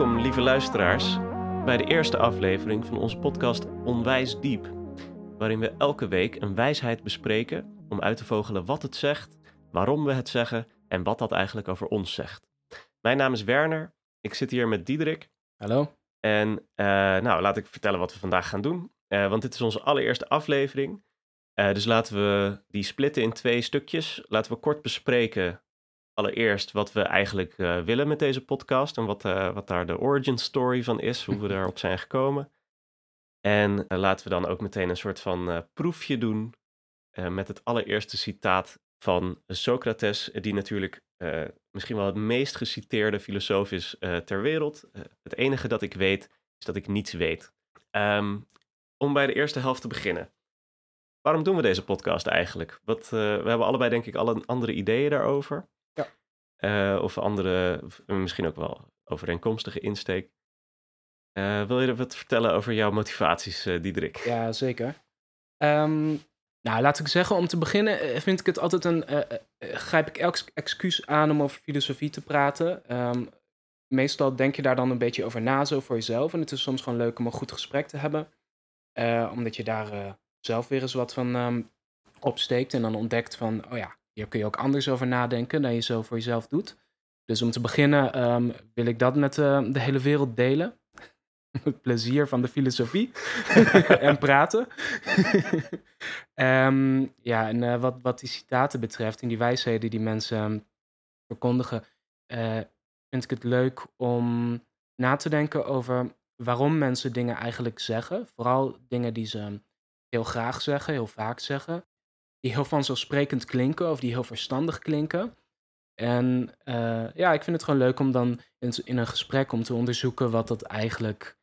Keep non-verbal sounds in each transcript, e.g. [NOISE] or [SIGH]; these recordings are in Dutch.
Welkom, lieve luisteraars, bij de eerste aflevering van onze podcast Onwijs Diep, waarin we elke week een wijsheid bespreken om uit te vogelen wat het zegt, waarom we het zeggen en wat dat eigenlijk over ons zegt. Mijn naam is Werner, ik zit hier met Diederik. Hallo. En uh, nou, laat ik vertellen wat we vandaag gaan doen, uh, want dit is onze allereerste aflevering. Uh, dus laten we die splitten in twee stukjes. Laten we kort bespreken allereerst wat we eigenlijk uh, willen met deze podcast en wat, uh, wat daar de origin story van is, hoe we [LAUGHS] daarop zijn gekomen. En uh, laten we dan ook meteen een soort van proefje doen met het allereerste citaat van Socrates, die natuurlijk misschien wel het meest geciteerde filosoof is ter wereld. het enige dat ik weet is dat ik niets weet. Um, om bij de eerste helft te beginnen. Waarom doen we deze podcast eigenlijk? Wat, we hebben allebei denk ik al andere ideeën daarover. Uh, of andere, misschien ook wel overeenkomstige insteek. Uh, wil je wat vertellen over jouw motivaties, uh, Diederik? Ja, zeker. Um, nou, laat ik zeggen, om te beginnen vind ik het altijd een... grijp ik elk excuus aan om over filosofie te praten. Um, meestal denk je daar dan een beetje over na, zo voor jezelf. En het is soms gewoon leuk om een goed gesprek te hebben. omdat je daar zelf weer eens wat van um, opsteekt. En dan ontdekt van, oh ja, hier kun je ook anders over nadenken dan je zo voor jezelf doet. Dus om te beginnen um, wil ik dat met uh, de hele wereld delen. [LAUGHS] Het plezier van de filosofie [LAUGHS] en praten. um, [LAUGHS] ja, en uh, wat, wat die citaten betreft en die wijsheden die mensen verkondigen, uh, vind ik het leuk om na te denken over waarom mensen dingen eigenlijk zeggen. Vooral dingen die ze heel graag zeggen, heel vaak zeggen die heel vanzelfsprekend klinken of die heel verstandig klinken. En uh, ja, ik vind het gewoon leuk om dan in, in, een gesprek om te onderzoeken wat dat eigenlijk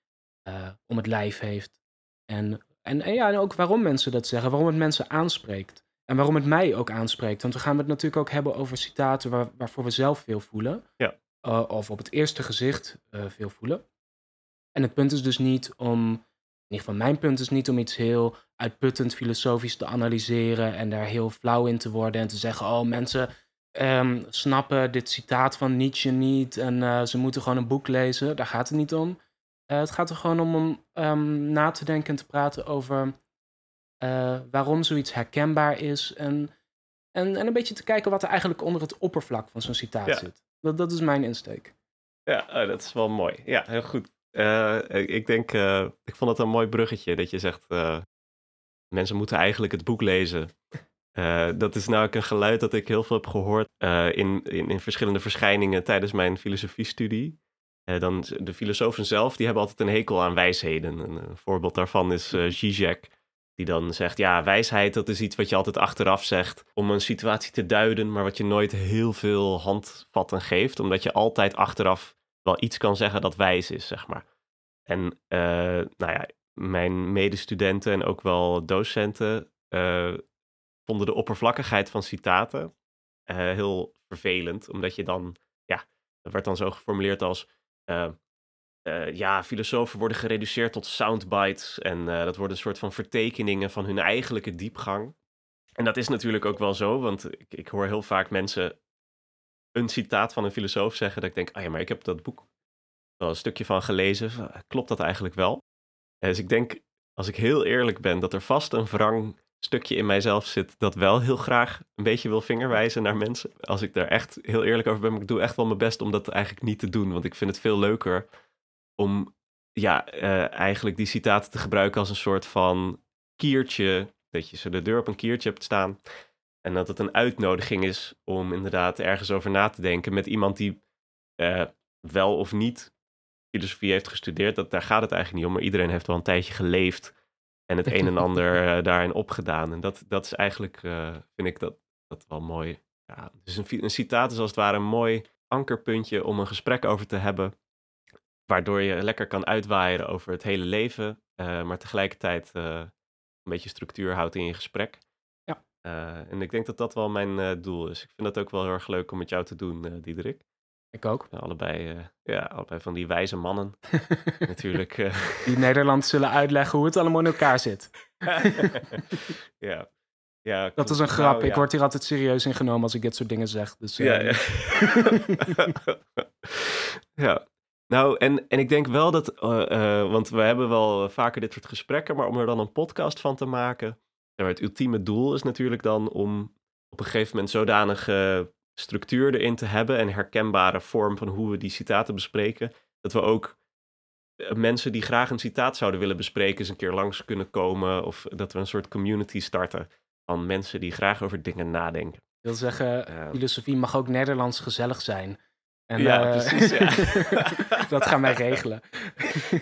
uh, om het lijf heeft. En, en, en, ja, en ook waarom mensen dat zeggen, waarom het mensen aanspreekt. En waarom het mij ook aanspreekt. Want we gaan het natuurlijk ook hebben over citaten waar, waarvoor we zelf veel voelen. Ja. Uh, of op het eerste gezicht veel voelen. En het punt is dus niet om ieder geval mijn punt is niet om iets heel uitputtend filosofisch te analyseren en daar heel flauw in te worden en te zeggen, oh mensen um, snappen dit citaat van Nietzsche niet en uh, ze moeten gewoon een boek lezen. Daar gaat het niet om. Uh, het gaat er gewoon om om um, na te denken en te praten over uh, waarom zoiets herkenbaar is en, en, en een beetje te kijken wat er eigenlijk onder het oppervlak van zo'n citaat ja. zit. Dat, dat is mijn insteek. Ja, oh, dat is wel mooi. Ja, heel goed. Uh, ik denk, uh, ik vond het een mooi bruggetje dat je zegt, uh, mensen moeten eigenlijk het boek lezen. dat is nou een geluid dat ik heel veel heb gehoord in, in, in, verschillende verschijningen tijdens mijn filosofiestudie. dan de filosofen zelf, die hebben altijd een hekel aan wijsheden. Een, een voorbeeld daarvan is Zizek, die dan zegt, ja, wijsheid dat is iets wat je altijd achteraf zegt om een situatie te duiden, maar wat je nooit heel veel handvatten geeft, omdat je altijd achteraf wel iets kan zeggen dat wijs is, zeg maar. En uh, nou ja, mijn medestudenten en ook wel docenten uh, vonden de oppervlakkigheid van citaten uh, heel vervelend, omdat je dan, ja, dat werd dan zo geformuleerd als, ja, filosofen worden gereduceerd tot soundbites en dat worden een soort van vertekeningen van hun eigenlijke diepgang. En dat is natuurlijk ook wel zo, want ik, ik hoor heel vaak mensen een citaat van een filosoof zeggen, dat ik denk, ah ja, maar ik heb dat boek wel een stukje van gelezen. Klopt dat eigenlijk wel? Dus ik denk, als ik heel eerlijk ben, dat er vast een wrang stukje in mijzelf zit dat wel heel graag een beetje wil vingerwijzen naar mensen. Als ik daar echt heel eerlijk over ben, maar ik doe echt wel mijn best om dat eigenlijk niet te doen. Want ik vind het veel leuker om ja, uh, eigenlijk die citaten te gebruiken als een soort van kiertje. Dat je ze de deur op een kiertje hebt staan. En dat het een uitnodiging is om inderdaad ergens over na te denken met iemand die uh, wel of niet filosofie heeft gestudeerd. Dat, daar gaat het eigenlijk niet om. Maar iedereen heeft wel een tijdje geleefd. En het een en ander uh, [LAUGHS] daarin opgedaan. En dat, dat is eigenlijk, uh, vind ik dat, dat wel mooi. Ja, dus een, een citaat is als het ware een mooi ankerpuntje om een gesprek over te hebben. Waardoor je lekker kan uitwaaien over het hele leven. Maar tegelijkertijd een beetje structuur houdt in je gesprek. Ja. en ik denk dat dat wel mijn doel is. Ik vind dat ook wel heel erg leuk om met jou te doen, Diederik. Ik ook. Allebei, uh, ja, allebei van die wijze mannen. [LAUGHS] Natuurlijk. Die Nederland zullen uitleggen hoe het allemaal in elkaar zit. [LAUGHS] ja. ja. Dat is een grap. Nou, ja. Ik word hier altijd serieus ingenomen als ik dit soort dingen zeg. Dus. Ja, ja. [LAUGHS] ja. Nou, en, en ik denk wel dat, eh, eh, want we hebben wel vaker dit soort gesprekken, maar om er dan een podcast van te maken. Het ultieme doel is natuurlijk dan om op een gegeven moment zodanige structuur erin te hebben en herkenbare vorm van hoe we die citaten bespreken, dat we ook eh, mensen die graag een citaat zouden willen bespreken eens een keer langs kunnen komen of dat we een soort community starten van mensen die graag over dingen nadenken. Ik wil zeggen, Ehm. filosofie mag ook Nederlands gezellig zijn. En, Ja, eh, precies, ja. [LAUGHS] dat gaan wij regelen.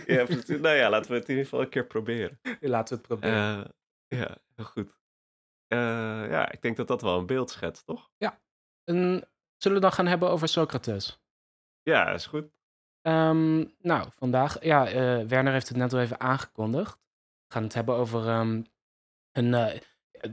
Ja, precies. nou ja, laten we het in ieder geval een keer proberen. Laten we het proberen. Eh, ja, heel goed. Eh, ja, ik denk dat dat wel een beeld schetst, toch? En zullen we dan gaan hebben over Socrates? Ja, is goed. Ehm, nou, vandaag, ja, eh, Werner heeft het net al even aangekondigd. We gaan het hebben over ehm, een, eh,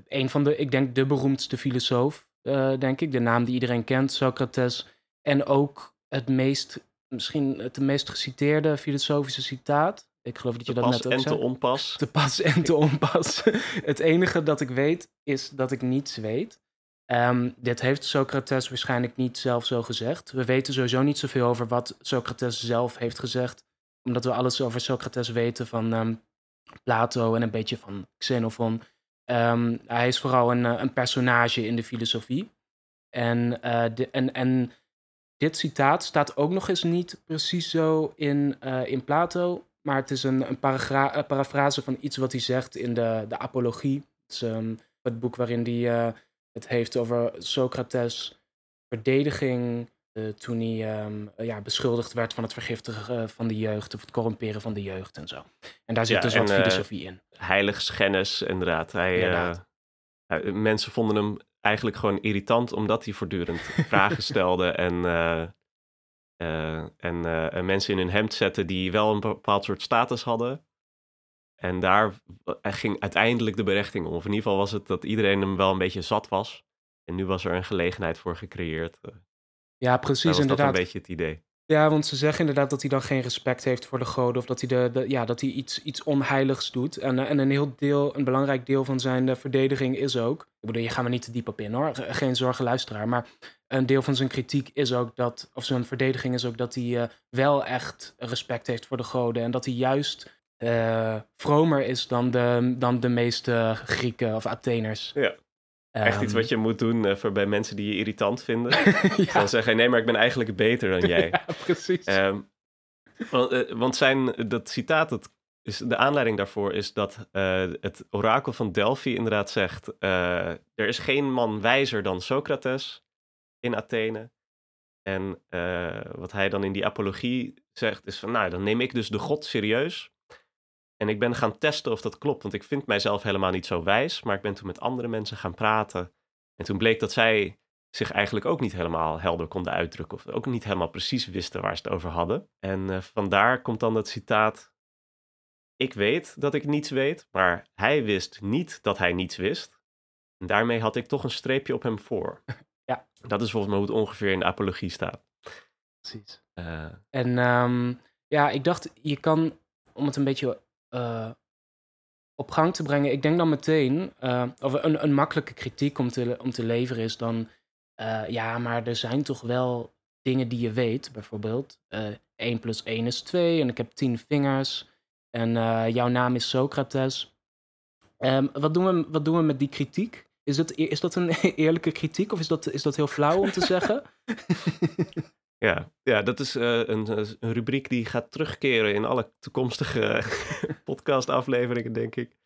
een van de, ik denk de beroemdste filosoof, eh, denk ik. De naam die iedereen kent, Socrates. En ook het meest, misschien het meest geciteerde filosofische citaat. Ik geloof dat je Te dat net ook en zei. te onpas. te pas en te onpas. [LAUGHS] het enige dat ik weet is dat ik niets weet. Ehm, dit heeft Socrates waarschijnlijk niet zelf zo gezegd. We weten sowieso niet zoveel over wat Socrates zelf heeft gezegd, omdat we alles over Socrates weten van ehm, Plato en een beetje van Xenophon. Ehm, hij is vooral een, eh, een personage in de filosofie. En, eh, de, en, en dit citaat staat ook nog eens niet precies zo in, eh, in Plato, maar het is een, een parafrase van iets wat hij zegt in de, de Apologie. Het is ehm, het boek waarin hij eh, het heeft over Socrates' verdediging eh, toen hij ehm, eh, ja, beschuldigd werd van het vergiftigen van de jeugd of het corrumperen van de jeugd en zo. En daar zit Ja, dus wat en, filosofie in. Heiligschennis, inderdaad. Hij, Inderdaad. mensen vonden hem eigenlijk gewoon irritant omdat hij voortdurend [LAUGHS] vragen stelde en, en, eh, en mensen in hun hemd zette die wel een bepaald soort status hadden. En daar ging uiteindelijk de berechting om. Of in ieder geval was het dat iedereen hem wel een beetje zat was. En nu was er een gelegenheid voor gecreëerd. Eh, Ja, precies was dat inderdaad. een beetje het idee. Ja, want ze zeggen inderdaad dat hij dan geen respect heeft voor de goden. Of dat hij, de, de- ja, dat hij iets, iets onheiligs doet. En, eh, en een heel deel, een belangrijk deel van zijn eh, verdediging is ook. Ik bedoel, je gaat er niet te diep op in hoor. Ge- Geen zorgen, luisteraar. Maar een deel van zijn kritiek is ook dat. Of zijn verdediging is ook dat hij eh, wel echt respect heeft voor de goden. En dat hij juist vromer is dan de, dan de meeste Grieken of Atheners. Ja. Echt iets Ehm, wat je moet doen eh, voor bij mensen die je irritant vinden. [LAUGHS] ja, Dan zeggen, nee, maar ik ben eigenlijk beter dan [LAUGHS] jij. ja, precies. Ehm, want, eh, want zijn, dat citaat, dat is, de aanleiding daarvoor is dat eh, het orakel van Delphi inderdaad zegt... eh, er is geen man wijzer dan Socrates in Athene. En eh, wat hij dan in die apologie zegt is van... Nou, dan neem ik dus de god serieus. En ik ben gaan testen of dat klopt, want ik vind mijzelf helemaal niet zo wijs. Maar ik ben toen met andere mensen gaan praten. En toen bleek dat zij zich eigenlijk ook niet helemaal helder konden uitdrukken. Of ook niet helemaal precies wisten waar ze het over hadden. En eh, vandaar komt dan het citaat. Ik weet dat ik niets weet, maar hij wist niet dat hij niets wist. En daarmee had ik toch een streepje op hem voor. [LAUGHS] Ja. Dat is volgens mij hoe het ongeveer in de apologie staat. precies. Eh, En ehm, ja, ik dacht, je kan, om het een beetje eh, op gang te brengen, ik denk dan meteen, eh, of een, een makkelijke kritiek om te, om te leveren is dan, eh, ja, maar er zijn toch wel dingen die je weet, bijvoorbeeld eh 1 plus 1 is 2 en ik heb 10 vingers en jouw naam is Socrates. Ehm, wat, doen we, wat doen we met die kritiek? Is dat, is dat een [LAUGHS] eerlijke kritiek of is dat, is dat heel flauw om te zeggen? [LAUGHS] ja. ja, dat is eh, een, een rubriek die gaat terugkeren in alle toekomstige [LAUGHS] podcastafleveringen, denk ik.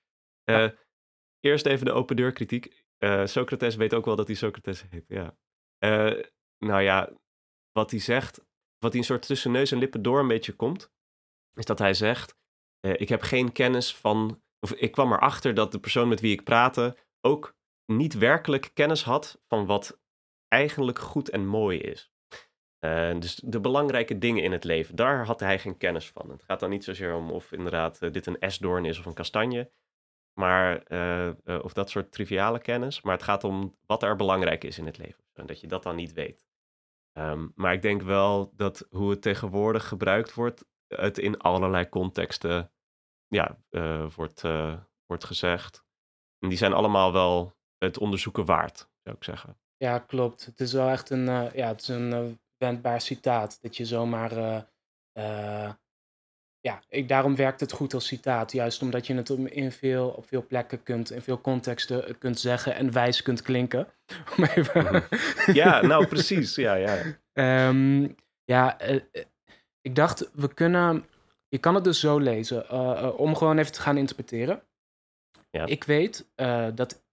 Eh, Eerst even de open deur kritiek. Eh, Socrates weet ook wel dat hij Socrates heet, ja. Eh, nou ja, wat hij zegt, wat hij een soort tussen neus en lippen door een beetje komt, is dat hij zegt, eh, ik heb geen kennis van, of ik kwam erachter dat de persoon met wie ik praatte ook niet werkelijk kennis had van wat eigenlijk goed en mooi is. Dus de belangrijke dingen in het leven, daar had hij geen kennis van. Het gaat dan niet zozeer om of inderdaad eh, dit een esdoorn is of een kastanje, maar, eh, eh, of dat soort triviale kennis. Maar het gaat om wat er belangrijk is in het leven. En dat je dat dan niet weet. Ehm, maar ik denk wel dat hoe het tegenwoordig gebruikt wordt, het in allerlei contexten ja, wordt, wordt gezegd. En die zijn allemaal wel het onderzoeken waard, zou ik zeggen. Ja, klopt. Het is wel echt een, ja, het is een wendbaar citaat. Dat je zomaar eh, eh, ja, ik, daarom werkt het goed als citaat. Juist omdat je het in veel, op veel plekken kunt, in veel contexten kunt zeggen en wijs kunt klinken. [LAUGHS] Mhm. Ja, nou precies. Ja, ja. Ehm, ja, eh, eh, ik dacht, we kunnen. Je kan het dus zo lezen, eh, eh, om gewoon even te gaan interpreteren. Ja. Ik weet eh, dat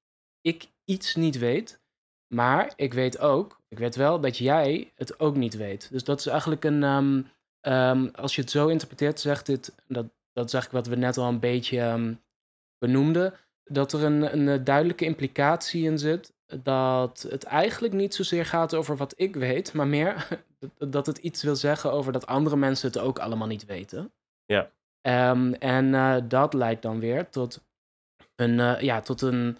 ik iets niet weet, maar ik weet ook, ik weet wel dat jij het ook niet weet. Dus dat is eigenlijk een. ehm, ehm, als je het zo interpreteert, zegt dit. Dat, dat is eigenlijk wat we net al een beetje ehm, benoemden. Dat er een, een eh, duidelijke implicatie in zit. Dat het eigenlijk niet zozeer gaat over wat ik weet, maar meer [LAUGHS] dat- het iets wil zeggen over dat andere mensen het ook allemaal niet weten. Ja. En eh, dat leidt dan weer tot een, eh, ja, tot een,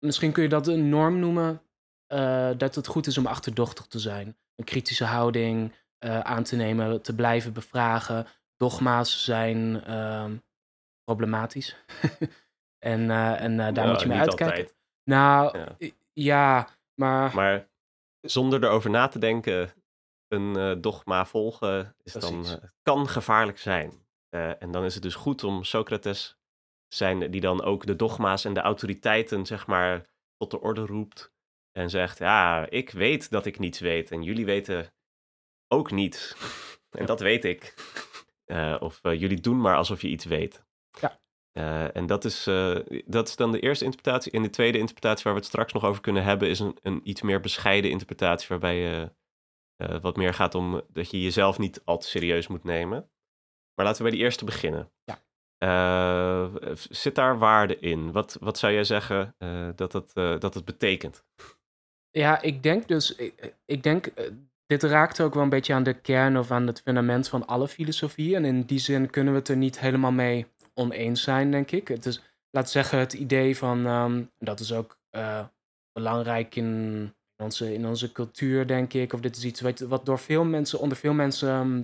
misschien kun je dat een norm noemen, eh, dat het goed is om achterdochtig te zijn. Een kritische houding eh, aan te nemen, te blijven bevragen. Dogma's zijn ehm, problematisch. [LAUGHS] en eh, en daar Nou, moet je mee uitkijken. altijd. Nou, Ja. maar, Maar zonder erover na te denken, een dogma volgen is Precies. kan gevaarlijk zijn. En dan is het dus goed om Socrates te zijn, die dan ook de dogma's en de autoriteiten, zeg maar, tot de orde roept. En zegt, ja, ik weet dat ik niets weet en jullie weten ook niet. [LAUGHS] en Ja. dat weet ik. Eh, of eh, jullie doen maar alsof je iets weet. Ja. Eh, en dat is, dat is dan de eerste interpretatie. En de tweede interpretatie, waar we het straks nog over kunnen hebben, is een, een iets meer bescheiden interpretatie, waarbij je wat meer gaat om dat je jezelf niet al te serieus moet nemen. Maar laten we bij die eerste beginnen. Ja. Eh, zit daar waarde in? Wat, wat zou jij zeggen eh, dat, het, eh, dat het betekent? Ja, ik denk dus, ik, denk, dit raakt ook wel een beetje aan de kern of aan het fundament van alle filosofie. En in die zin kunnen we het er niet helemaal mee oneens zijn, denk ik. Het is, laat zeggen, het idee van, ehm, dat is ook belangrijk in onze, in onze cultuur, denk ik. Of dit is iets wat, wat door veel mensen, onder veel mensen ehm,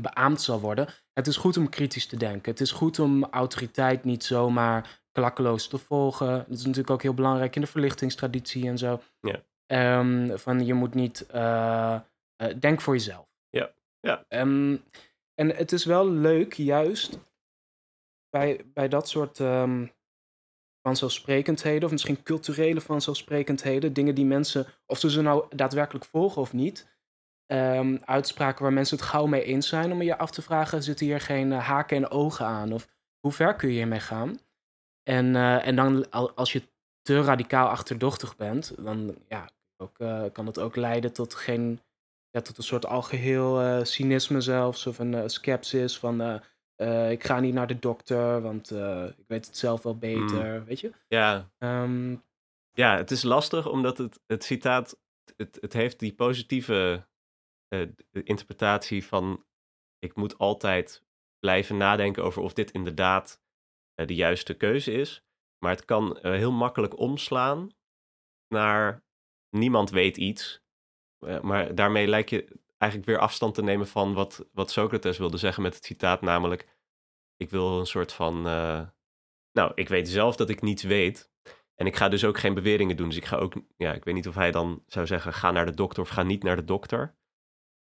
beaamd zal worden. Het is goed om kritisch te denken. Het is goed om autoriteit niet zomaar klakkeloos te volgen. Dat is natuurlijk ook heel belangrijk in de verlichtingstraditie en zo. Ja. Ehm, van je moet niet. eh, eh, denk voor jezelf. Ja, ja. Ehm, en het is wel leuk, juist bij, bij dat soort ehm vanzelfsprekendheden, of misschien culturele vanzelfsprekendheden, dingen die mensen, of ze ze nou daadwerkelijk volgen of niet, ehm, uitspraken waar mensen het gauw mee eens zijn, om je af te vragen: zitten hier geen eh, haken en ogen aan? Of hoe ver kun je hiermee gaan? En, eh, en dan, al- als je te radicaal achterdochtig bent, dan ja, ook, eh, kan het ook leiden tot, geen, ja, tot een soort algeheel eh, cynisme zelfs, of een skepsis van ik ga niet naar de dokter, want ik weet het zelf wel beter, weet je? Ja, Ehm, ja het is lastig omdat het, het citaat, het, het heeft die positieve eh, interpretatie van ik moet altijd blijven nadenken over of dit inderdaad eh, de juiste keuze is. Maar het kan eh, heel makkelijk omslaan naar niemand weet iets. Maar daarmee lijkt je eigenlijk weer afstand te nemen van wat, wat Socrates wilde zeggen met het citaat, namelijk ik wil een soort van, nou, ik weet zelf dat ik niets weet. En ik ga dus ook geen beweringen doen. Dus ik ga ook, ja, ik weet niet of hij dan zou zeggen, ga naar de dokter of ga niet naar de dokter.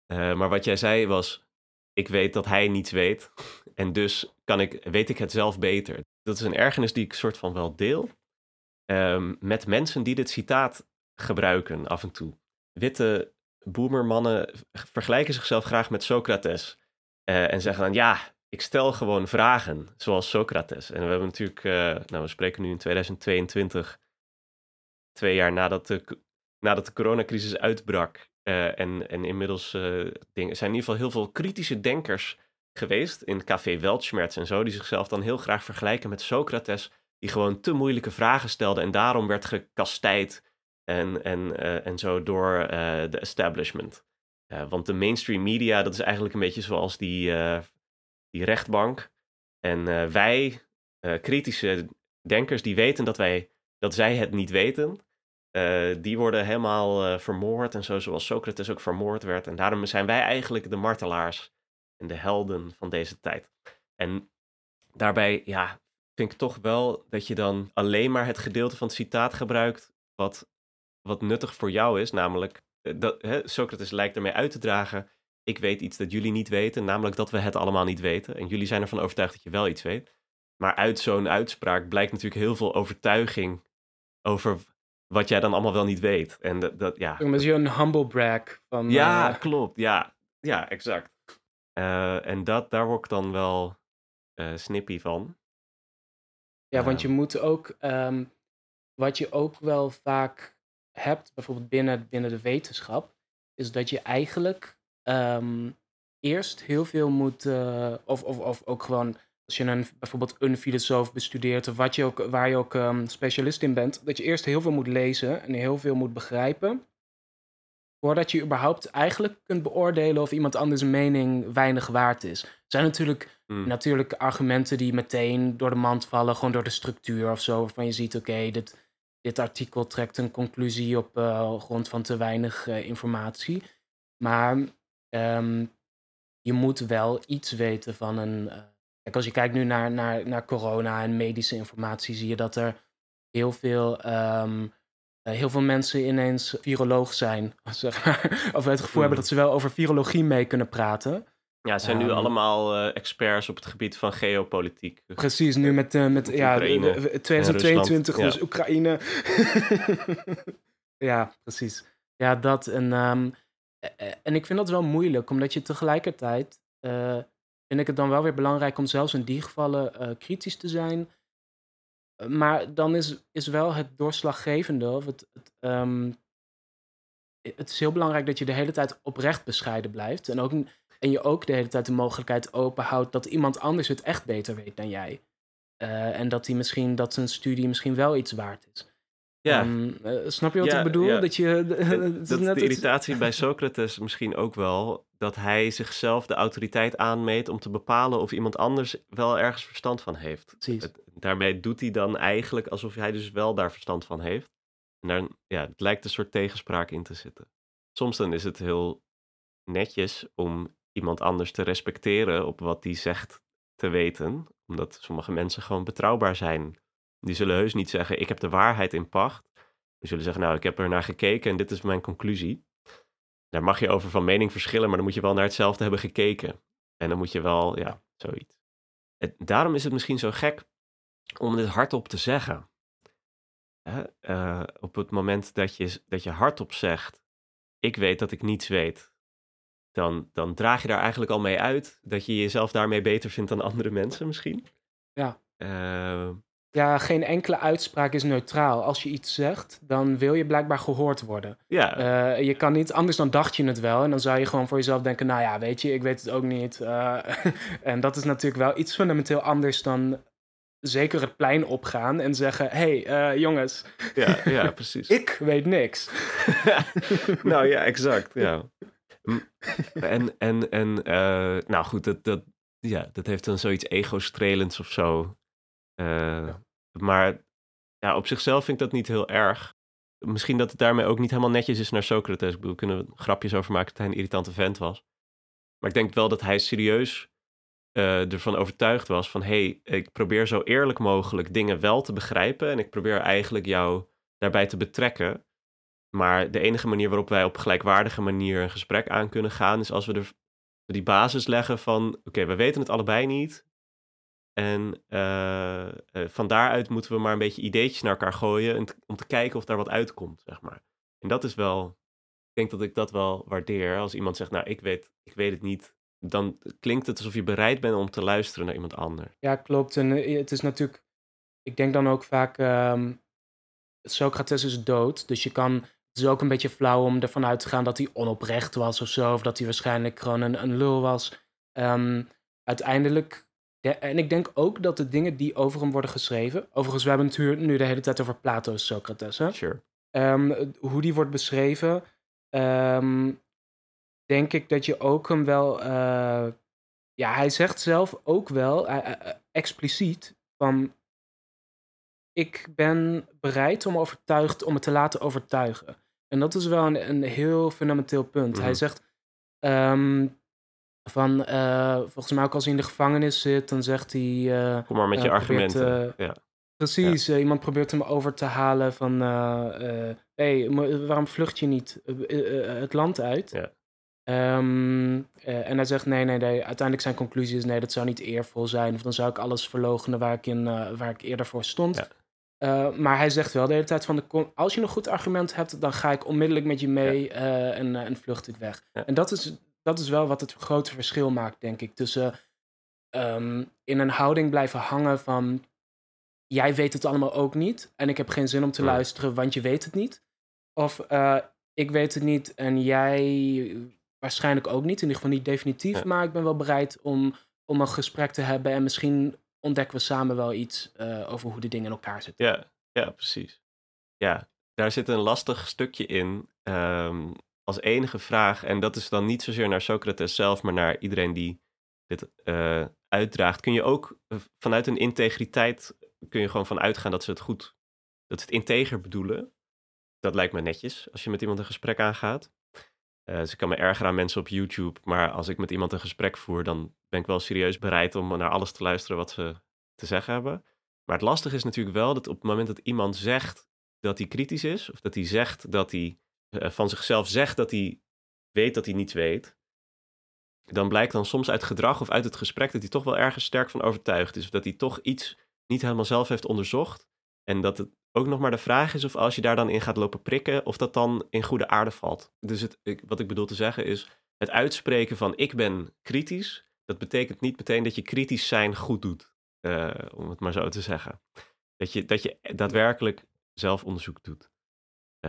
Eh, maar wat jij zei was, ik weet dat hij niets weet. [LAUGHS] En dus kan ik, weet ik het zelf beter. Dat is een ergernis die ik soort van wel deel. ehm, met mensen die dit citaat gebruiken af en toe. Witte boemermannen vergelijken zichzelf graag met Socrates. eh, en zeggen dan, ja, ik stel gewoon vragen, zoals Socrates. En we hebben natuurlijk, eh, nou, we spreken nu in 2022, twee jaar nadat de, nadat de coronacrisis uitbrak. Eh, en, en inmiddels eh, dingen, zijn in ieder geval heel veel kritische denkers geweest in Café Weltschmerz en zo, die zichzelf dan heel graag vergelijken met Socrates, die gewoon te moeilijke vragen stelde en daarom werd gekastijd en, en, eh, en zo door de establishment. Want de mainstream media, dat is eigenlijk een beetje zoals die, die rechtbank. En wij, kritische denkers, die weten dat, wij, dat zij het niet weten, eh, die worden helemaal eh, vermoord en zo, zoals Socrates ook vermoord werd. En daarom zijn wij eigenlijk de martelaars en de helden van deze tijd. En daarbij, ja, vind ik toch wel dat je dan alleen maar het gedeelte van het citaat gebruikt wat, wat nuttig voor jou is. Namelijk, eh, dat, hè, Socrates lijkt ermee uit te dragen, ik weet iets dat jullie niet weten, namelijk dat we het allemaal niet weten. En jullie zijn ervan overtuigd dat je wel iets weet. Maar uit zo'n uitspraak blijkt natuurlijk heel veel overtuiging over wat jij dan allemaal wel niet weet. En dat, dat ja. Is je een humble brag van. Ja, eh, klopt. Ja, ja exact. Eh, en dat, daar word ik dan wel eh, snippy van. Ja, want je moet ook, ehm, wat je ook wel vaak hebt, bijvoorbeeld binnen, binnen de wetenschap, is dat je eigenlijk ehm, eerst heel veel moet, of, of, of ook gewoon als je een, bijvoorbeeld een filosoof bestudeert, of wat je ook, waar je ook ehm, specialist in bent, dat je eerst heel veel moet lezen en heel veel moet begrijpen, voordat je überhaupt eigenlijk kunt beoordelen of iemand anders mening weinig waard is. Er zijn natuurlijk natuurlijk argumenten die meteen door de mand vallen, gewoon door de structuur of zo. Waarvan je ziet, oké, dit, dit artikel trekt een conclusie op eh, grond van te weinig eh, informatie. Maar ehm, je moet wel iets weten van een. eh, kijk, als je kijkt nu naar, naar, naar corona en medische informatie, zie je dat er heel veel. ehm, eh, heel veel mensen ineens viroloog zijn. [LAUGHS] Zeg maar, of het gevoel Hmm. hebben dat ze wel over virologie mee kunnen praten. Ja, het zijn nu Ehm. allemaal eh, experts op het gebied van geopolitiek. Precies, nu met, eh, met Met ja, Oekraïne de- de- 2022, en dus Oekraïne. [LAUGHS] ja, precies. Ja, dat. En, ehm, eh, en ik vind dat wel moeilijk, omdat je tegelijkertijd. Vind ik het dan wel weer belangrijk om zelfs in die gevallen eh, kritisch te zijn. Eh, Maar dan is, is wel het doorslaggevende, of het, het, ehm, het is heel belangrijk dat je de hele tijd oprecht bescheiden blijft. En, ook, en je ook de hele tijd de mogelijkheid openhoudt dat iemand anders het echt beter weet dan jij. Eh, en dat hij misschien dat zijn studie misschien wel iets waard is. Ja, Ehm, eh, snap je wat Ja, ik bedoel? ja. Dat je. [LAUGHS] Is dat net de irritatie bij Socrates misschien ook wel, dat hij zichzelf de autoriteit aanmeet om te bepalen of iemand anders wel ergens verstand van heeft. Het- daarmee doet hij dan eigenlijk alsof hij dus wel daar verstand van heeft. En daar, ja, het lijkt een soort tegenspraak in te zitten. Soms dan is het heel netjes om iemand anders te respecteren op wat die zegt te weten, omdat sommige mensen gewoon betrouwbaar zijn. Die zullen heus niet zeggen, ik heb de waarheid in pacht. Die zullen zeggen, nou, ik heb er naar gekeken en dit is mijn conclusie. Daar mag je over van mening verschillen, maar dan moet je wel naar hetzelfde hebben gekeken. En dan moet je wel, ja, zoiets. Het- daarom is het misschien zo gek om dit hardop te zeggen. Hè? Eh, op het moment dat je, dat je hardop zegt, ik weet dat ik niets weet, dan, dan draag je daar eigenlijk al mee uit dat je jezelf daarmee beter vindt dan andere mensen misschien. Ja. Eh, Ja, geen enkele uitspraak is neutraal. Als je iets zegt, dan wil je blijkbaar gehoord worden. ja, Eh, je kan niet, anders dan dacht je het wel. En dan zou je gewoon voor jezelf denken, nou ja, weet je, ik weet het ook niet. Eh, [LAUGHS] en dat is natuurlijk wel iets fundamenteel anders dan zeker het plein opgaan en zeggen, hé, hey, eh, jongens, ja, ja, [LAUGHS] precies. ik weet niks. [LAUGHS] nou ja, exact. Ja. En, en, en nou goed, dat, dat, ja, dat heeft dan zoiets ego-strelends of zo. Maar ja, op zichzelf vind ik dat niet heel erg. Misschien dat het daarmee ook niet helemaal netjes is naar Socrates. Ik bedoel, kunnen we grapjes over maken dat hij een irritante vent was. Maar ik denk wel dat hij serieus eh, ervan overtuigd was van... hé, hey, ik probeer zo eerlijk mogelijk dingen wel te begrijpen... en ik probeer eigenlijk jou daarbij te betrekken... Maar de enige manier waarop wij op gelijkwaardige manier een gesprek aan kunnen gaan, is als we er die basis leggen van: oké, we weten het allebei niet. En eh, eh, van daaruit moeten we maar een beetje ideetjes naar elkaar gooien om te kijken of daar wat uitkomt, zeg maar. En dat is wel, ik denk dat ik dat wel waardeer. Als iemand zegt, nou, ik weet, ik weet het niet, dan klinkt het alsof je bereid bent om te luisteren naar iemand anders. Ja, klopt. En eh, het is natuurlijk, ik denk dan ook vaak, ehm, Socrates is dood. Dus je kan, het is ook een beetje flauw om ervan uit te gaan dat hij onoprecht was of zo. Of dat hij waarschijnlijk gewoon een, een lul was. Ehm, uiteindelijk, de- en ik denk ook dat de dingen die over hem worden geschreven. Overigens, we hebben het nu- de hele tijd over Plato's Socrates. Hè? Sure. Ehm, hoe die wordt beschreven, ehm, denk ik dat je ook hem wel. eh, ja, hij zegt zelf ook wel eh, eh, expliciet van. Ik ben bereid om overtuigd om het te laten overtuigen. En dat is wel een, een heel fundamenteel punt. Hij Mhm. zegt ehm, van, eh, volgens mij ook als hij in de gevangenis zit, dan zegt hij. eh, Kom maar met je probeert, argumenten. eh, ja. Precies, eh, iemand probeert hem over te halen van... hé, hey, waarom vlucht je niet eh, eh, eh, het land uit? Ja. Ehm, eh, en hij zegt: nee, nee, nee. Uiteindelijk zijn conclusie is: nee, dat zou niet eervol zijn. Of dan zou ik alles verlogenen waar ik, in, eh, waar ik eerder voor stond. Ja. Eh, maar hij zegt wel de hele tijd: van de, als je een goed argument hebt, dan ga ik onmiddellijk met je mee eh, en, eh, en vlucht ik weg. Ja. En dat is, dat is wel wat het grote verschil maakt, denk ik. Tussen ehm, in een houding blijven hangen van jij weet het allemaal ook niet en ik heb geen zin om te luisteren, want je weet het niet. Of eh, ik weet het niet en jij waarschijnlijk ook niet, in ieder geval niet definitief, Ja. maar ik ben wel bereid om, om een gesprek te hebben en misschien ontdekken we samen wel iets eh, over hoe de dingen in elkaar zitten. Ja, ja, precies. Ja, daar zit een lastig stukje in. ehm, als enige vraag, en dat is dan niet zozeer naar Socrates zelf, maar naar iedereen die dit eh, uitdraagt. Kun je ook eh, vanuit een integriteit, kun je gewoon van uitgaan dat ze het goed, dat ze het integer bedoelen. Dat lijkt me netjes als je met iemand een gesprek aangaat. Eh, dus ik kan me ergeren aan mensen op YouTube, maar als ik met iemand een gesprek voer, dan ben ik wel serieus bereid om naar alles te luisteren wat ze te zeggen hebben. Maar het lastige is natuurlijk wel dat op het moment dat iemand zegt dat hij kritisch is, of dat hij zegt dat hij van zichzelf zegt dat hij weet dat hij niets weet, dan blijkt dan soms uit gedrag of uit het gesprek dat hij toch wel ergens sterk van overtuigd is. Of dat hij toch iets niet helemaal zelf heeft onderzocht. En dat het ook nog maar de vraag is of als je daar dan in gaat lopen prikken, of dat dan in goede aarde valt. Dus het, ik, wat ik bedoel te zeggen is, het uitspreken van ik ben kritisch, dat betekent niet meteen dat je kritisch zijn goed doet. eh, om het maar zo te zeggen. Dat je, dat je daadwerkelijk zelf onderzoek doet.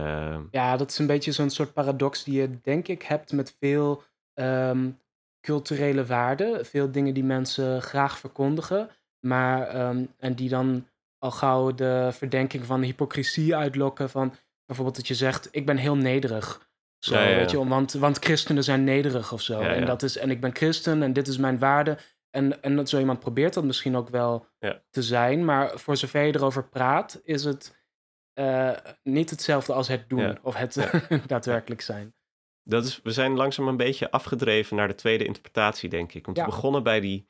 Ehm, Ja, dat is een beetje zo'n soort paradox die je denk ik hebt met veel ehm, culturele waarden. Veel dingen die mensen graag verkondigen, maar ehm, en die dan al gauw de verdenking van hypocrisie uitlokken. Van bijvoorbeeld dat je zegt, ik ben heel nederig. Zo, Ja, ja, ja. Weet je, want, want christenen zijn nederig of zo. En, dat is, en ik ben christen en dit is mijn waarde. En, en dat zo iemand probeert dat misschien ook wel te zijn. Maar voor zover je erover praat, is het eh, niet hetzelfde als het doen Ja. of het Ja. [LAUGHS] daadwerkelijk zijn. dat is, we zijn langzaam een beetje afgedreven naar de tweede interpretatie, denk ik. Want we begonnen bij die.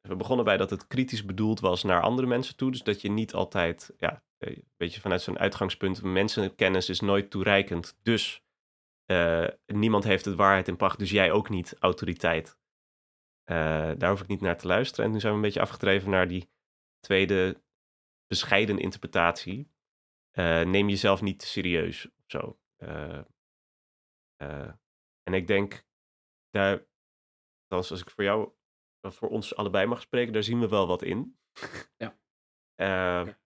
We begonnen bij dat het kritisch bedoeld was naar andere mensen toe. Dus dat je niet altijd, ja, eh, een beetje vanuit zo'n uitgangspunt, mensenkennis is nooit toereikend. Dus eh, niemand heeft het waarheid in pacht, dus jij ook niet, autoriteit. Eh, daar hoef ik niet naar te luisteren. En nu zijn we een beetje afgedreven naar die tweede bescheiden interpretatie. Eh, neem jezelf niet te serieus of zo. Eh, eh, en ik denk, daar, althans als ik voor jou, voor ons allebei mag spreken, daar zien we wel wat in. [LAUGHS] Ja.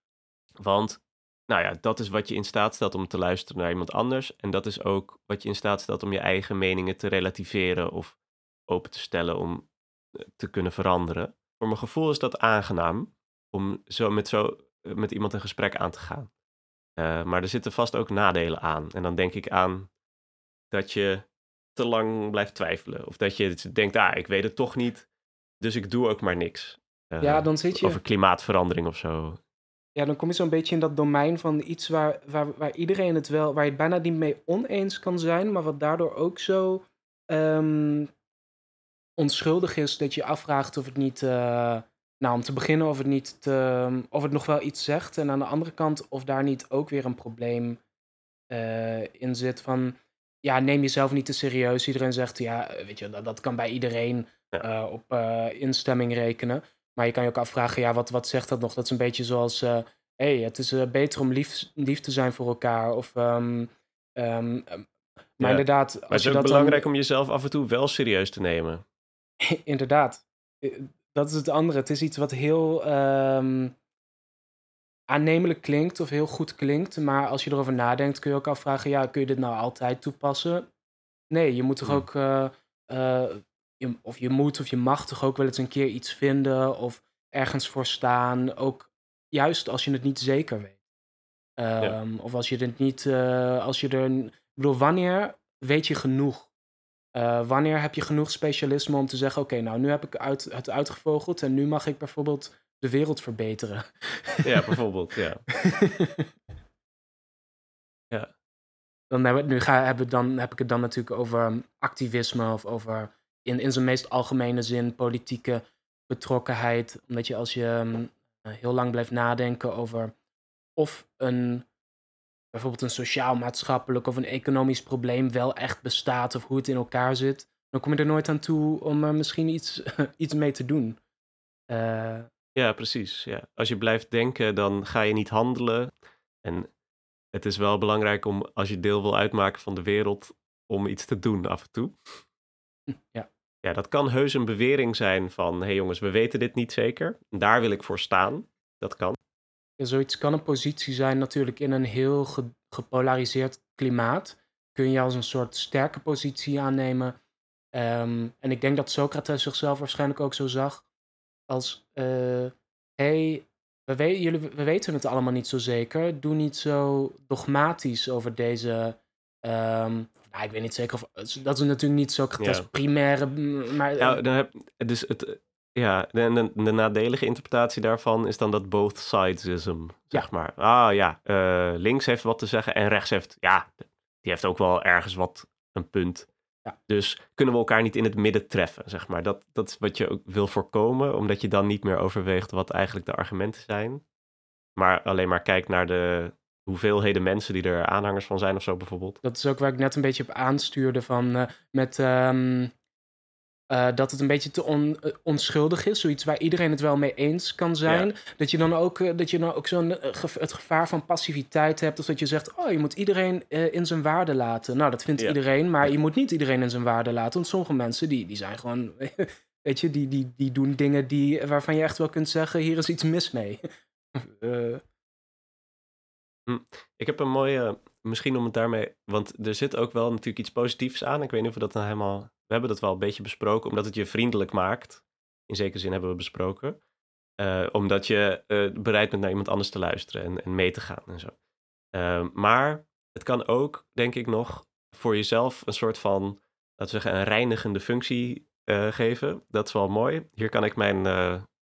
Want, nou ja, dat is wat je in staat stelt om te luisteren naar iemand anders. En dat is ook wat je in staat stelt om je eigen meningen te relativeren of open te stellen om te kunnen veranderen. Voor mijn gevoel is dat aangenaam om zo met, zo, met iemand een gesprek aan te gaan. Eh, maar er zitten vast ook nadelen aan. En dan denk ik aan dat je te lang blijft twijfelen. Of dat je denkt, ah, ik weet het toch niet, dus ik doe ook maar niks. Eh, Ja, dan zit je. Over klimaatverandering of zo. Ja, dan kom je zo'n beetje in dat domein van iets waar, waar, waar iedereen het wel, waar je het bijna niet mee oneens kan zijn, maar wat daardoor ook zo ehm, onschuldig is dat je je afvraagt of het niet, eh, nou om te beginnen, of het niet, te, of het nog wel iets zegt. En aan de andere kant, of daar niet ook weer een probleem eh, in zit van, ja, neem jezelf niet te serieus. Iedereen zegt, ja, weet je, dat, dat kan bij iedereen Ja. eh, op eh, instemming rekenen. Maar je kan je ook afvragen, ja, wat, wat zegt dat nog? Dat is een beetje zoals, hé, hey, het is beter om lief, lief te zijn voor elkaar. Of, ehm, ehm, ehm, maar Ja, inderdaad, Maar het als is je ook dat belangrijk dan... om jezelf af en toe wel serieus te nemen. [LAUGHS] inderdaad, dat is het andere. Het is iets wat heel ehm, aannemelijk klinkt of heel goed klinkt. Maar als je erover nadenkt, kun je ook afvragen, ja, kun je dit nou altijd toepassen? Nee, je moet toch ook... eh, eh, je, of je moet of je mag toch ook wel eens een keer iets vinden of ergens voor staan. Ook juist als je het niet zeker weet. Ehm, Of als je het niet, eh, als je er, ik bedoel, wanneer weet je genoeg? Eh, wanneer heb je genoeg specialisme om te zeggen, oké, nou nu heb ik uit, het uitgevogeld en nu mag ik bijvoorbeeld de wereld verbeteren. Ja, [LAUGHS] bijvoorbeeld, ja. [LAUGHS] Ja. Dan hebben, we- nu ga, hebben we dan, heb ik het dan natuurlijk over um, activisme of over in, in zijn meest algemene zin politieke betrokkenheid. Omdat je als je um, eh, heel lang blijft nadenken over of een bijvoorbeeld een sociaal-maatschappelijk of een economisch probleem wel echt bestaat of hoe het in elkaar zit, dan kom je er nooit aan toe om er misschien iets, [LAUGHS] iets mee te doen. Uh, ja, precies. Ja. Als je blijft denken, dan ga je niet handelen. En het is wel belangrijk om, als je deel wil uitmaken van de wereld, om iets te doen af en toe. Ja. Ja, dat kan heus een bewering zijn van, hé hey jongens, we weten dit niet zeker. Daar wil ik voor staan. Dat kan. Zoiets kan een positie zijn natuurlijk in een heel gepolariseerd klimaat. Kun je als een soort sterke positie aannemen. Um, en ik denk dat Socrates zichzelf waarschijnlijk ook zo zag als, uh, hey, we, we, jullie, we weten het allemaal niet zo zeker. Doe niet zo dogmatisch over deze. Um, nou, ik weet niet zeker of. Dat is natuurlijk niet Socrates ja. primaire. Maar, ja, dan heb, dus het, ja, de, de, nadelige interpretatie daarvan is dan dat both sidesism, zeg ja. maar. Ah ja, uh, links heeft wat te zeggen en rechts heeft, ja, die heeft ook wel ergens wat een punt. Ja. Dus kunnen we elkaar niet in het midden treffen, zeg maar. Dat, dat is wat je ook wil voorkomen, omdat je dan niet meer overweegt wat eigenlijk de argumenten zijn. Maar alleen maar kijkt naar de hoeveelheden mensen die er aanhangers van zijn of zo bijvoorbeeld. Dat is ook waar ik net een beetje op aanstuurde van uh, met... Um, uh, dat het een beetje te on, uh, onschuldig is. Zoiets waar iedereen het wel mee eens kan zijn. Ja. Dat je dan ook, uh, dat je dan ook zo'n het gevaar van passiviteit hebt. Of dat je zegt, oh, je moet iedereen in zijn waarde laten. Nou, dat vindt ja. iedereen. Maar je moet niet iedereen in zijn waarde laten. Want sommige mensen, die, die zijn gewoon... [LAUGHS] weet je, die, die, die doen dingen die, waarvan je echt wel kunt zeggen... hier is iets mis mee. [LAUGHS] hm. Ik heb een mooie... Misschien om het daarmee... Want er zit ook wel natuurlijk iets positiefs aan. Ik weet niet of we dat nou helemaal we hebben dat wel een beetje besproken, omdat het je vriendelijk maakt. In zekere zin hebben we besproken. Uh, omdat je uh, bereid bent naar iemand anders te luisteren en, en mee te gaan en zo. Uh, maar het kan ook, denk ik nog, voor jezelf een soort van, laten we zeggen, een reinigende functie eh, geven. Dat is wel mooi. Hier kan ik mijn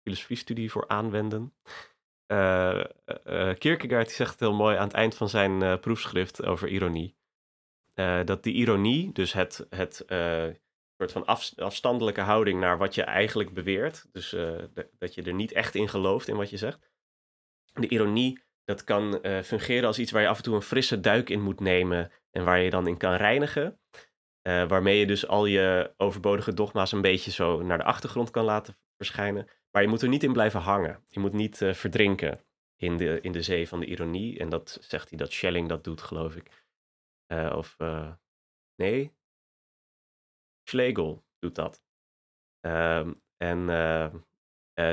filosofiestudie voor aanwenden. Kierkegaard die zegt het heel mooi aan het eind van zijn proefschrift over ironie. Dat die ironie, dus het, het soort van af, afstandelijke houding naar wat je eigenlijk beweert. Dus uh, dat je er niet echt in gelooft in wat je zegt. De ironie, dat kan fungeren als iets waar je af en toe een frisse duik in moet nemen en waar je dan in kan reinigen. Waarmee je dus al je overbodige dogma's een beetje zo naar de achtergrond kan laten verschijnen. Maar je moet er niet in blijven hangen. Je moet niet verdrinken in de, in de zee van de ironie. En dat zegt hij dat Schelling dat doet, geloof ik. Of nee, Schlegel doet dat. Um, en,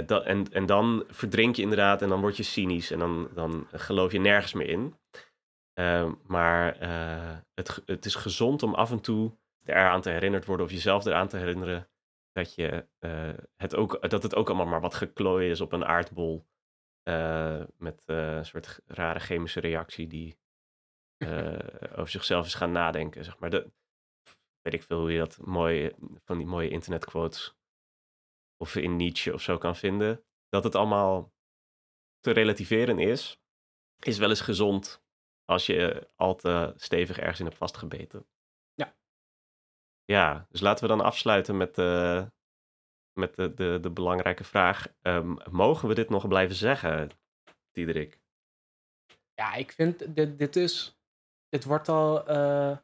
dat en, en dan verdrink je inderdaad en dan word je cynisch en dan, dan geloof je nergens meer in. Uh, maar het, het is gezond om af en toe eraan te herinnerd worden of jezelf eraan te herinneren dat, je, het ook, dat het ook allemaal maar wat geklooid is op een aardbol. met een soort rare chemische reactie die over zichzelf is gaan nadenken. Zeg maar. De, weet ik veel hoe je dat mooi, van die mooie internetquotes of in Nietzsche of zo kan vinden. Dat het allemaal te relativeren is, is wel eens gezond als je al te stevig ergens in hebt vastgebeten. Ja. Ja, dus laten we dan afsluiten met, uh, met de, de, de belangrijke vraag. Um, mogen we dit nog blijven zeggen, Diederik? Ja, ik vind dit, dit is. Dit wordt al. Uh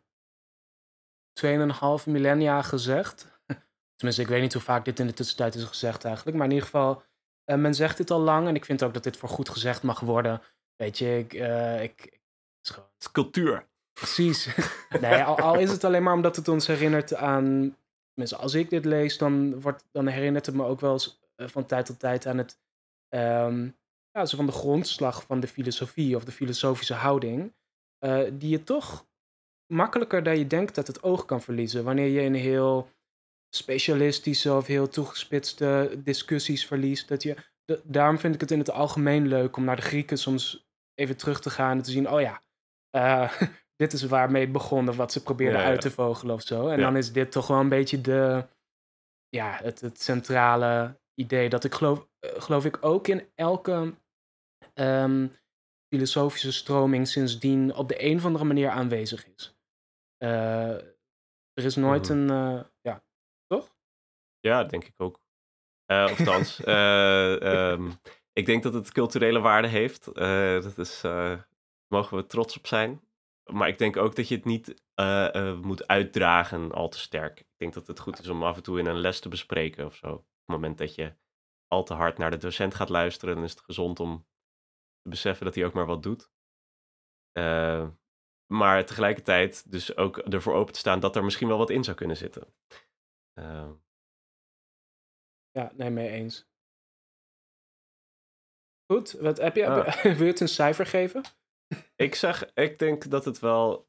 2,5 millennia gezegd. [LAUGHS] Tenminste, ik weet niet hoe vaak dit in de tussentijd is gezegd eigenlijk. Maar in ieder geval, uh, men zegt dit al lang. En ik vind ook dat dit voor goed gezegd mag worden. Weet je, ik... Uh, ik het is gewoon... Het is cultuur. Precies. [LAUGHS] nee, al, al, is het alleen maar omdat het ons herinnert aan... Tenminste, als ik dit lees, dan, wordt, dan herinnert het me ook wel eens van tijd tot tijd aan het... Um, ja, zo van de grondslag van de filosofie of de filosofische houding. Die je toch makkelijker dan je denkt dat het oog kan verliezen. Wanneer je in heel specialistische of heel toegespitste discussies verliest. Dat je, daarom vind ik het in het algemeen leuk om naar de Grieken soms even terug te gaan en te zien: oh ja, uh, [LAUGHS] dit is waarmee het begon of wat ze probeerden uit te vogelen of zo. En dan is dit toch wel een beetje de, ja, het, het centrale idee. Dat ik geloof, eh, geloof ik ook in elke um, filosofische stroming sindsdien op de een of andere manier aanwezig is. Uh, er is nooit mhm. een, uh, ja, toch? Ja, denk ik ook. Uh, of althans, um, [LAUGHS] ik denk dat het culturele waarde heeft. dat is mogen we trots op zijn. Maar ik denk ook dat je het niet eh, eh, moet uitdragen al te sterk. Ik denk dat het goed is om af en toe in een les te bespreken of zo. Op het moment dat je al te hard naar de docent gaat luisteren, dan is het gezond om te beseffen dat hij ook maar wat doet. Uh, maar tegelijkertijd dus ook ervoor open te staan dat er misschien wel wat in zou kunnen zitten. Uh, ja, nee, mee eens. Goed, wat heb je? Ah. [LAUGHS] Wil je het een cijfer geven? Ik zeg, ik denk dat het wel.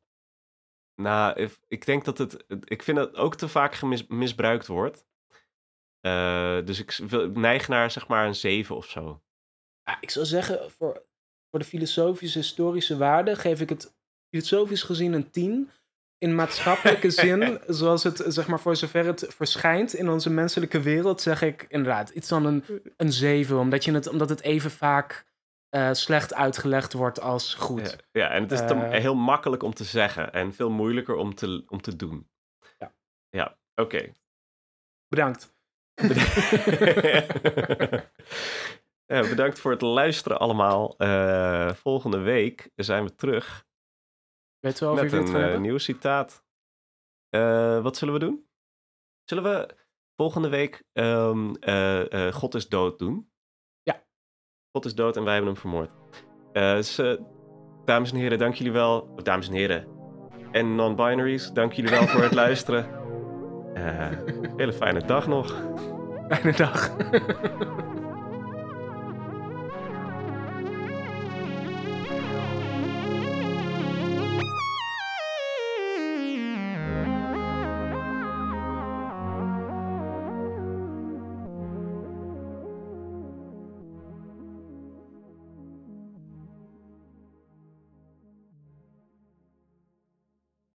Nou, ik denk dat het. Ik vind dat het ook te vaak misbruikt wordt. Uh, dus ik neig naar zeg maar een 7 of zo. Ja, ik zou zeggen, voor, voor de filosofische, historische waarde geef ik het filosofisch gezien een 10 in maatschappelijke [LAUGHS] zin, zoals het, zeg maar, voor zover het verschijnt in onze menselijke wereld, zeg ik inderdaad iets dan een, een 7, omdat, je het, omdat het even vaak uh, slecht uitgelegd wordt als goed. Ja, ja en het is uh, heel makkelijk om te zeggen en veel moeilijker om te, om te doen. Ja, ja oké. Okay. Bedankt. [LAUGHS] [LAUGHS] ja, bedankt voor het luisteren allemaal. Uh, volgende week zijn we terug Weet wel Met een uh, nieuw citaat. Uh, wat zullen we doen? Zullen we volgende week um, uh, God is dood doen? Ja. God is dood en wij hebben hem vermoord. Dus, dames en heren, dank jullie wel. Of, dames en heren en non-binaries, dank jullie wel voor het [LAUGHS] luisteren. [LAUGHS] hele fijne dag nog. Fijne dag. [LAUGHS]